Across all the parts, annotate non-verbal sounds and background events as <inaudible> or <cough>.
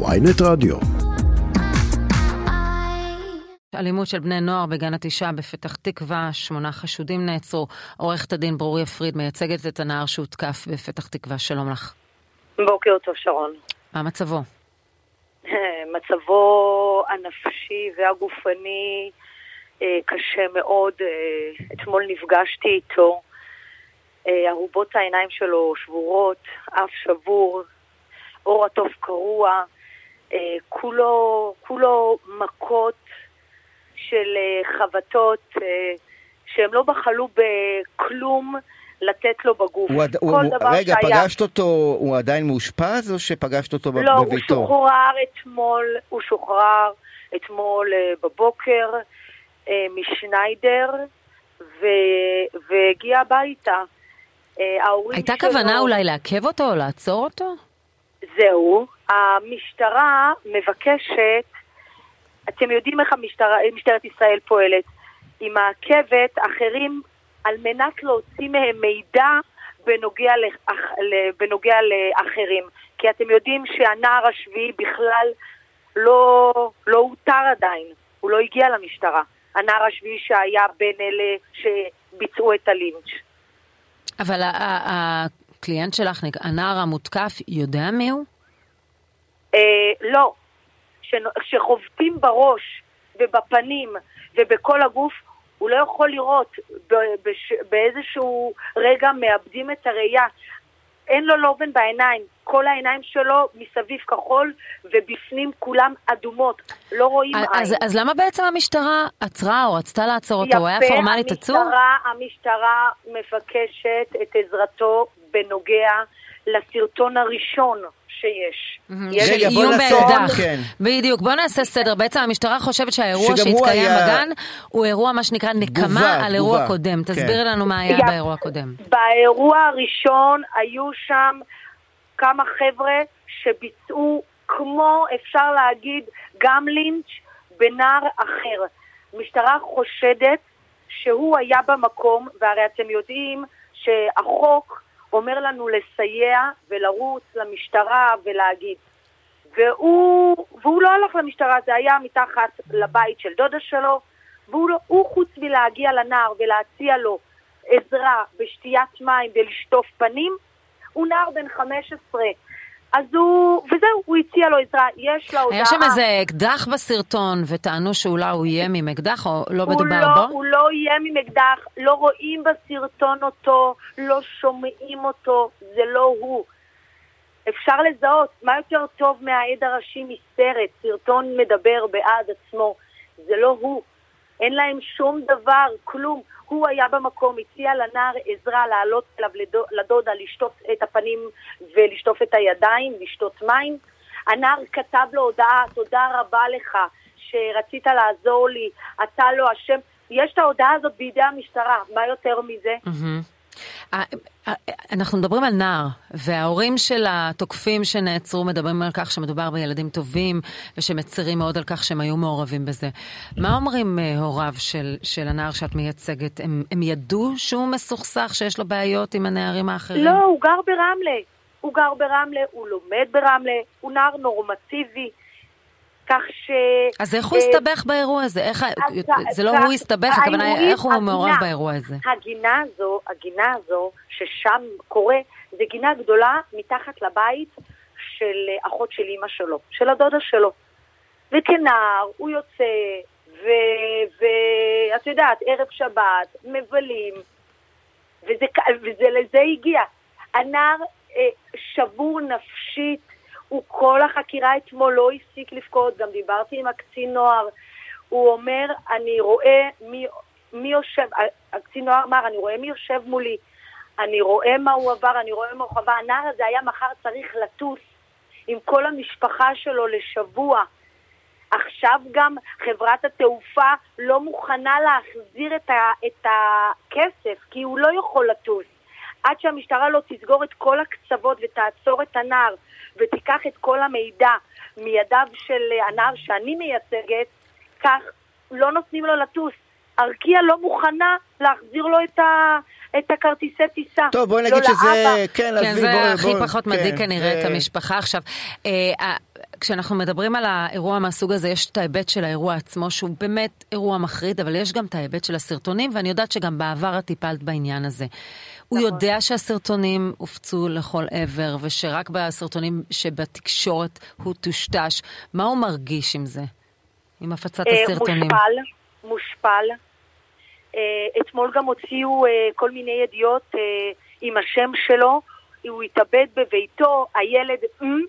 ויינט רדיו. אלימות של בני נוער בגן התשעה בפתח תקווה, שמונה חשודים נעצרו. עורכת הדין ברוריה פריד מייצגת את הנער שהותקף בפתח תקווה, שלום לך. בוקר טוב שרון. מה מצבו? <laughs> מצבו הנפשי והגופני אה, קשה מאוד. אה, אתמול נפגשתי איתו. אה, ארובות העיניים שלו שבורות, אף שבור, אור התוף קרוע, כולו, כולו מכות של חבטות שהם לא בחלו בכלום לתת לו בגוף. הוא, כל הוא, דבר רגע, שהיה... פגשת אותו, הוא עדיין מאושפז או שפגשת אותו לא, בביתו? לא, הוא שוחרר אתמול, הוא שוחרר אתמול בבוקר. אה, משניידר ו... והגיע הביתה. אה, הייתה שלו... כוונה אולי לעכב אותו או לעצור אותו? זהו. המשטרה מבקשת, אתם יודעים איך המשטרה, משטרת ישראל פועלת, היא מעכבת אחרים על מנת להוציא מהם מידע בנוגע, לאח, בנוגע לאחרים. כי אתם יודעים שהנער השביעי בכלל לא, לא אותר עדיין, הוא לא הגיע למשטרה. הנער השביעי שהיה בין אלה שביצעו את הלינץ'. אבל הקליינט שלך, הנער המותקף, יודע מי הוא? אה, לא. כשחובטים בראש ובפנים ובכל הגוף, הוא לא יכול לראות. באיזשהו רגע מאבדים את הראייה. אין לו לובן בעיניים. כל העיניים שלו מסביב כחול, ובפנים כולם אדומות, לא רואים אז, עין. אז למה בעצם המשטרה עצרה או רצתה לעצור אותו? הוא היה פורמלית עצור? המשטרה מבקשת את עזרתו בנוגע לסרטון הראשון שיש. של איום באקדח. כן. בדיוק, בוא נעשה סדר. בעצם המשטרה חושבת שהאירוע שהתקיים. בגן הוא אירוע, מה שנקרא, נקמה על אירוע. קודם. כן. תסבירי לנו מה היה באירוע הקודם. באירוע הראשון היו שם כמה חבר'ה שביצעו, כמו אפשר להגיד, גם לינץ' בנער אחר. המשטרה חושדת שהוא היה במקום, והרי אתם יודעים שהחוק אומר לנו לסייע ולרוץ למשטרה ולהגיד. והוא, והוא לא הלך למשטרה, זה היה מתחת לבית של דודה שלו, והוא לא, חוץ מלהגיע לנער ולהציע לו עזרה בשתיית מים ולשטוף פנים, הוא נער בן 15. אז הוא, וזהו, הוא הציע לו עזרה, יש לו הודעה. היה שם איזה אקדח בסרטון, וטענו שאולי הוא איים עם אקדח, או לא מדובר לא, בו? הוא לא איים עם אקדח, לא רואים בסרטון אותו, לא שומעים אותו, זה לא הוא. אפשר לזהות, מה יותר טוב מהעד הראשי מסרט, סרטון מדבר בעד עצמו, זה לא הוא. אין להם שום דבר, כלום. הוא היה במקום, הציע לנער עזרה לעלות אליו לדודה, לשטוף את הפנים ולשטוף את הידיים, לשתות מים. הנער כתב לו הודעה, תודה רבה לך שרצית לעזור לי, אתה לא אשם. יש את ההודעה הזאת בידי המשטרה, מה יותר מזה? Mm-hmm. אנחנו מדברים על נער, וההורים של התוקפים שנעצרו מדברים על כך שמדובר בילדים טובים, ושמצרים מאוד על כך שהם היו מעורבים בזה. מה אומרים אה, הוריו של, של הנער שאת מייצגת? הם, הם ידעו שהוא מסוכסך, שיש לו בעיות עם הנערים האחרים? לא, הוא גר ברמלה. הוא גר ברמלה, הוא לומד ברמלה, הוא נער נורמטיבי. כך ש... אז איך הוא הסתבך באירוע הזה? איך... זה לא הוא הסתבך, הכוונה היא איך הוא מעורב באירוע הזה. הגינה הזו, הגינה הזו, ששם קורה, זה גינה גדולה מתחת לבית של אחות של אימא שלו, של הדודה שלו. וכנער הוא יוצא, ואת יודעת, ערב שבת, מבלים, וזה, לזה הגיע. הנער אה, שבור נפשית, הוא כל החקירה אתמול לא הפסיק לבכות, גם דיברתי עם הקצין נוער. הוא אומר, אני רואה מי, מי יושב, הקצין נוער אמר, אני רואה מי יושב מולי, אני רואה מה הוא עבר, אני רואה מה הוא חווה. הנער הזה היה מחר צריך לטוס עם כל המשפחה שלו לשבוע. עכשיו גם חברת התעופה לא מוכנה להחזיר את, ה, את הכסף, כי הוא לא יכול לטוס. עד שהמשטרה לא תסגור את כל הקצוות ותעצור את הנער ותיקח את כל המידע מידיו של הנער שאני מייצגת, כך לא נותנים לו לטוס. ארקיע לא מוכנה להחזיר לו את, ה, את הכרטיסי טיסה. טוב, בואי נגיד לא שזה... כן, כן זה בוא, הכי בוא, פחות כן, מדאיג כנראה זה... את המשפחה עכשיו. אה, כשאנחנו מדברים על האירוע מהסוג הזה, יש את ההיבט של האירוע עצמו, שהוא באמת אירוע מחריד, אבל יש גם את ההיבט של הסרטונים, ואני יודעת שגם בעבר את טיפלת בעניין הזה. הוא נכון. יודע שהסרטונים הופצו לכל עבר, ושרק בסרטונים שבתקשורת הוא טושטש. מה הוא מרגיש עם זה? עם הפצת אה, הסרטונים? מושפל, מושפל. אה, אתמול גם הוציאו אה, כל מיני ידיעות עם השם שלו. הוא התאבד בביתו, הילד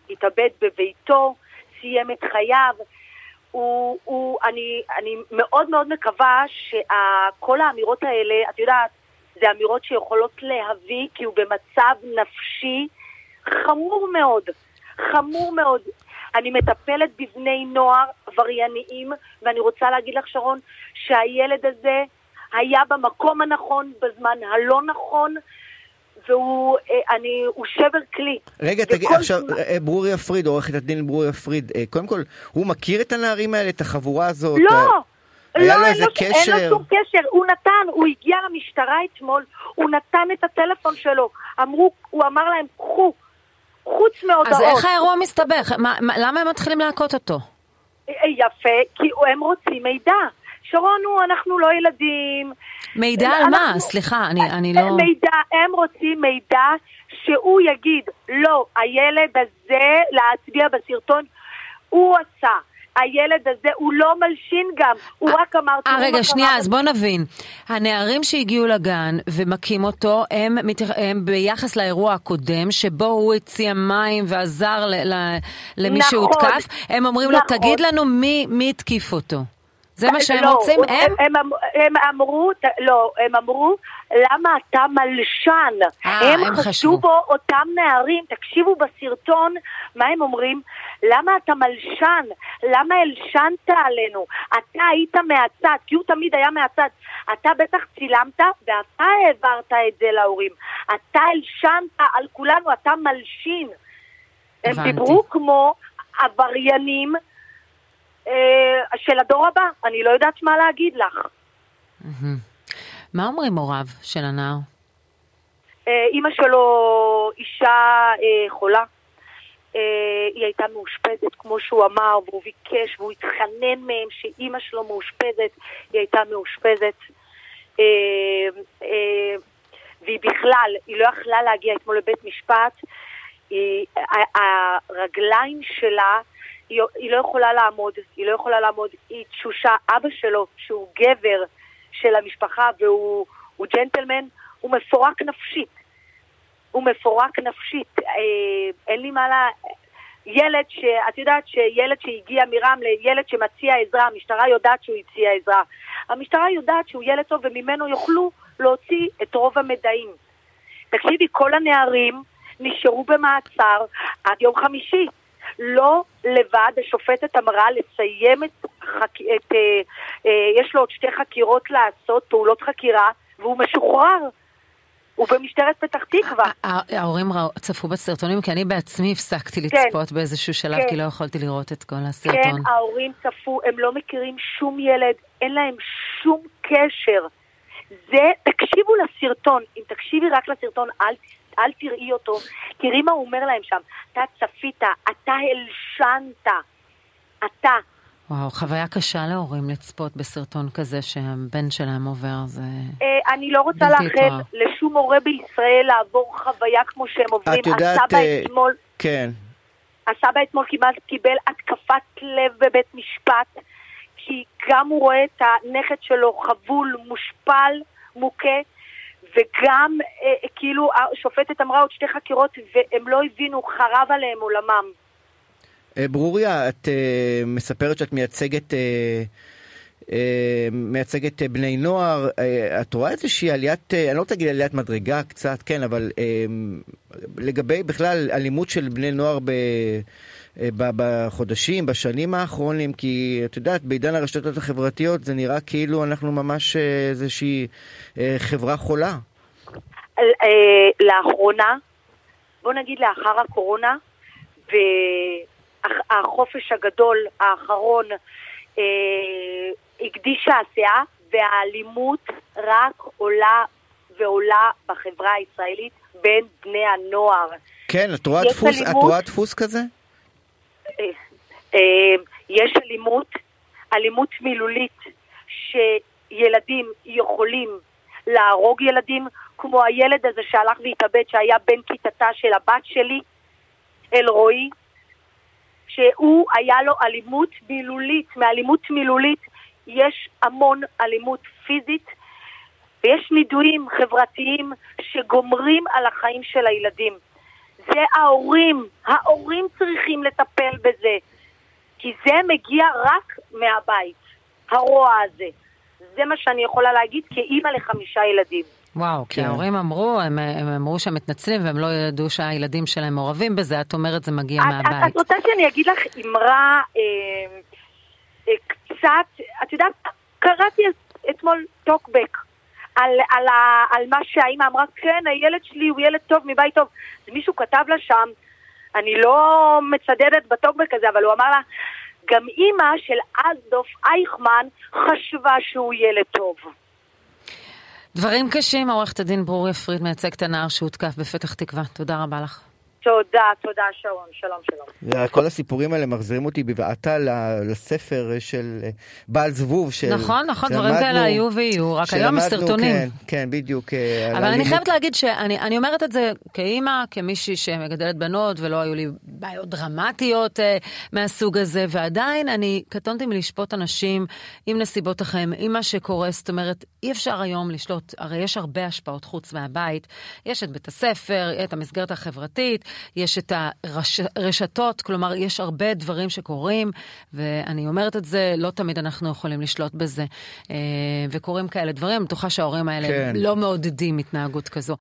התאבד בביתו, סיים את חייו. הוא, הוא, אני, אני מאוד מאוד מקווה שכל האמירות האלה, את יודעת, זה אמירות שיכולות להביא, כי הוא במצב נפשי חמור מאוד, חמור מאוד. אני מטפלת בבני נוער עברייניים, ואני רוצה להגיד לך, שרון, שהילד הזה היה במקום הנכון, בזמן הלא נכון, והוא אה, אני, הוא שבר כלי. רגע, תגיד, עכשיו, זמן- אה, ברוריה פריד, עורכת הדין ברוריה פריד, אה, קודם כל, הוא מכיר את הנערים האלה, את החבורה הזאת? לא, היה לא, לו איזה לו, ש- אין קשר? לו שום קשר, הוא נתן, הוא הגיע למשטרה אתמול, הוא נתן את הטלפון שלו, אמרו, הוא אמר להם, קחו, חוץ מהודעות. אז איך האירוע מסתבך? מה, מה, למה הם מתחילים להכות אותו? אה, יפה, כי הם רוצים מידע. שרון הוא, אנחנו לא ילדים. מידע על מה? אנחנו- סליחה, אני, אני לא... מידע, הם רוצים מידע שהוא יגיד, לא, הילד הזה, להצביע בסרטון, הוא עשה. הילד הזה, הוא לא מלשין גם, הוא רק אמר... אה, רגע, שנייה, אז בוא נבין. הנערים שהגיעו לגן ומכים אותו, הם. הם ביחס לאירוע הקודם, שבו הוא הציע מים ועזר ל... ל... למי נכון, שהותקף, הם אומרים לו, נכון. תגיד לנו מי, מי התקיף אותו. זה מה שהם לא, רוצים? הם? הם, הם, הם אמרו, לא, הם אמרו, למה אתה מלשן? אה, הם הם חשבו. בו אותם נערים, תקשיבו בסרטון, מה הם אומרים? למה אתה מלשן? למה הלשנת עלינו? אתה היית מהצד, כי הוא תמיד היה מהצד. אתה בטח צילמת ואתה העברת את זה להורים. אתה הלשנת על כולנו, אתה מלשין. הם הבנתי. דיברו כמו עבריינים אה, של הדור הבא, אני לא יודעת מה להגיד לך. מה אומרים הוריו של הנער? אה, אימא שלו אישה אה, חולה, אה, היא הייתה מאושפזת, כמו שהוא אמר, והוא ביקש והוא התחנן מהם שאימא שלו מאושפזת, היא הייתה מאושפזת. אה, אה, והיא בכלל, היא לא יכלה להגיע אתמול לבית משפט, היא, הרגליים שלה, היא, היא לא יכולה לעמוד, היא לא יכולה לעמוד, היא תשושה, אבא שלו, שהוא גבר של המשפחה והוא הוא ג'נטלמן, הוא מפורק נפשית. הוא מפורק נפשית. אה, אין לי מה ל... ילד ש... את יודעת שילד שהגיע מרמלה, ילד שמציע עזרה, המשטרה יודעת שהוא הציע עזרה. המשטרה יודעת שהוא ילד טוב וממנו יוכלו להוציא את רוב המדעים. תקשיבי, כל הנערים נשארו במעצר עד יום חמישי. לא לבד, השופטת אמרה לסיים את, חק... את אה, אה, יש לו עוד שתי חקירות לעשות, פעולות חקירה, והוא משוחרר. הוא במשטרת פתח תקווה. ההורים צפו בסרטונים, כי אני בעצמי הפסקתי כן. לצפות באיזשהו שלב, כן. כי לא יכולתי לראות את כל כן, הסרטון. ההורים צפו, הם לא מכירים שום ילד, אין להם שום קשר. זה, תקשיבו לסרטון, אם תקשיבי רק לסרטון, אל, אל תראי אותו, תראי מה הוא אומר להם שם. אתה צפית, אתה הלשנת, אתה. וואו, חוויה קשה להורים לצפות בסרטון כזה שהבן שלהם עובר, זה... אה, אני לא רוצה לאחל. לשום הורה בישראל לעבור חוויה כמו שהם עוברים. את יודעת, הסבא אה, אתמול, כן. הסבא אתמול כמעט קיבל התקפת לב בבית משפט, כי גם הוא רואה את הנכד שלו חבול, מושפל, מוכה, וגם אה, כאילו השופטת אמרה עוד שתי חקירות והם לא הבינו, חרב עליהם עולמם. אה, ברוריה, את אה, מספרת שאת מייצגת... אה, אה, מייצגת אה, בני נוער, אה, את רואה איזושהי עליית, אה, אני לא רוצה להגיד עליית מדרגה קצת, כן, אבל אה, לגבי בכלל אלימות של בני נוער אה, ב, בחודשים, בשנים האחרונים, כי את יודעת, בעידן הרשתות החברתיות זה נראה כאילו אנחנו ממש אה, איזושהי אה, חברה חולה. אה, לאחרונה, בוא נגיד לאחר הקורונה, והחופש הגדול האחרון אה, הקדישה הסאה, והאלימות רק עולה ועולה בחברה הישראלית בין בני הנוער. כן, את. רואה דפוס כזה? אה, יש אלימות, אלימות מילולית, שילדים יכולים להרוג ילדים, כמו הילד הזה שהלך והתאבד, שהיה בן כיתתה של הבת שלי, אלרועי, שהוא, היה לו אלימות מילולית, מאלימות מילולית יש המון אלימות פיזית, ויש נידויים חברתיים שגומרים על החיים של הילדים. זה ההורים, ההורים צריכים לטפל בזה, כי זה מגיע רק מהבית, הרוע הזה. זה מה שאני יכולה להגיד כאימא לחמישה ילדים. וואו, כי כן. ההורים אמרו, הם, הם אמרו שהם מתנצלים והם לא ידעו שהילדים שלהם מעורבים בזה, את אומרת זה מגיע את, מהבית. את, את רוצה שאני אגיד לך אמרה אה, אה, קצת, את יודעת, קראתי אתמול טוקבק על, על, על מה שהאימא אמרה, כן, הילד שלי הוא ילד טוב מבית טוב. אז מישהו כתב לה שם, אני לא מצדדת בטוקבק הזה, אבל הוא אמר לה, גם אימא של אסדוף אייכמן חשבה שהוא ילד טוב. דברים קשים, עורכת הדין ברוריה פריד מייצגת הנער שהותקף בפתח תקווה. תודה רבה לך. תודה, תודה שרון, שלום שלום. כל הסיפורים האלה מחזירים אותי בבעתה לספר של אה, בעל זבוב. של- נכון, נכון, דברים כאלה היו ויהיו, רק היום שלמדנו, סרטונים. כן, כן, בדיוק. אה, אבל אני. חייבת להגיד שאני אני אומרת את זה כאימא, כמישהי שמגדלת בנות ולא היו לי בעיות דרמטיות אה, מהסוג הזה, ועדיין אני קטונתי מלשפוט אנשים עם נסיבות החיים, עם מה שקורה, זאת אומרת, אי אפשר היום לשלוט, הרי יש הרבה השפעות חוץ מהבית, יש את בית הספר, את המסגרת החברתית, יש את הרשתות, כלומר, יש הרבה דברים שקורים, ואני אומרת את זה, לא תמיד אנחנו יכולים לשלוט בזה, אה, וקורים כאלה דברים, אני בטוחה שההורים האלה כן. לא מעודדים התנהגות כזו.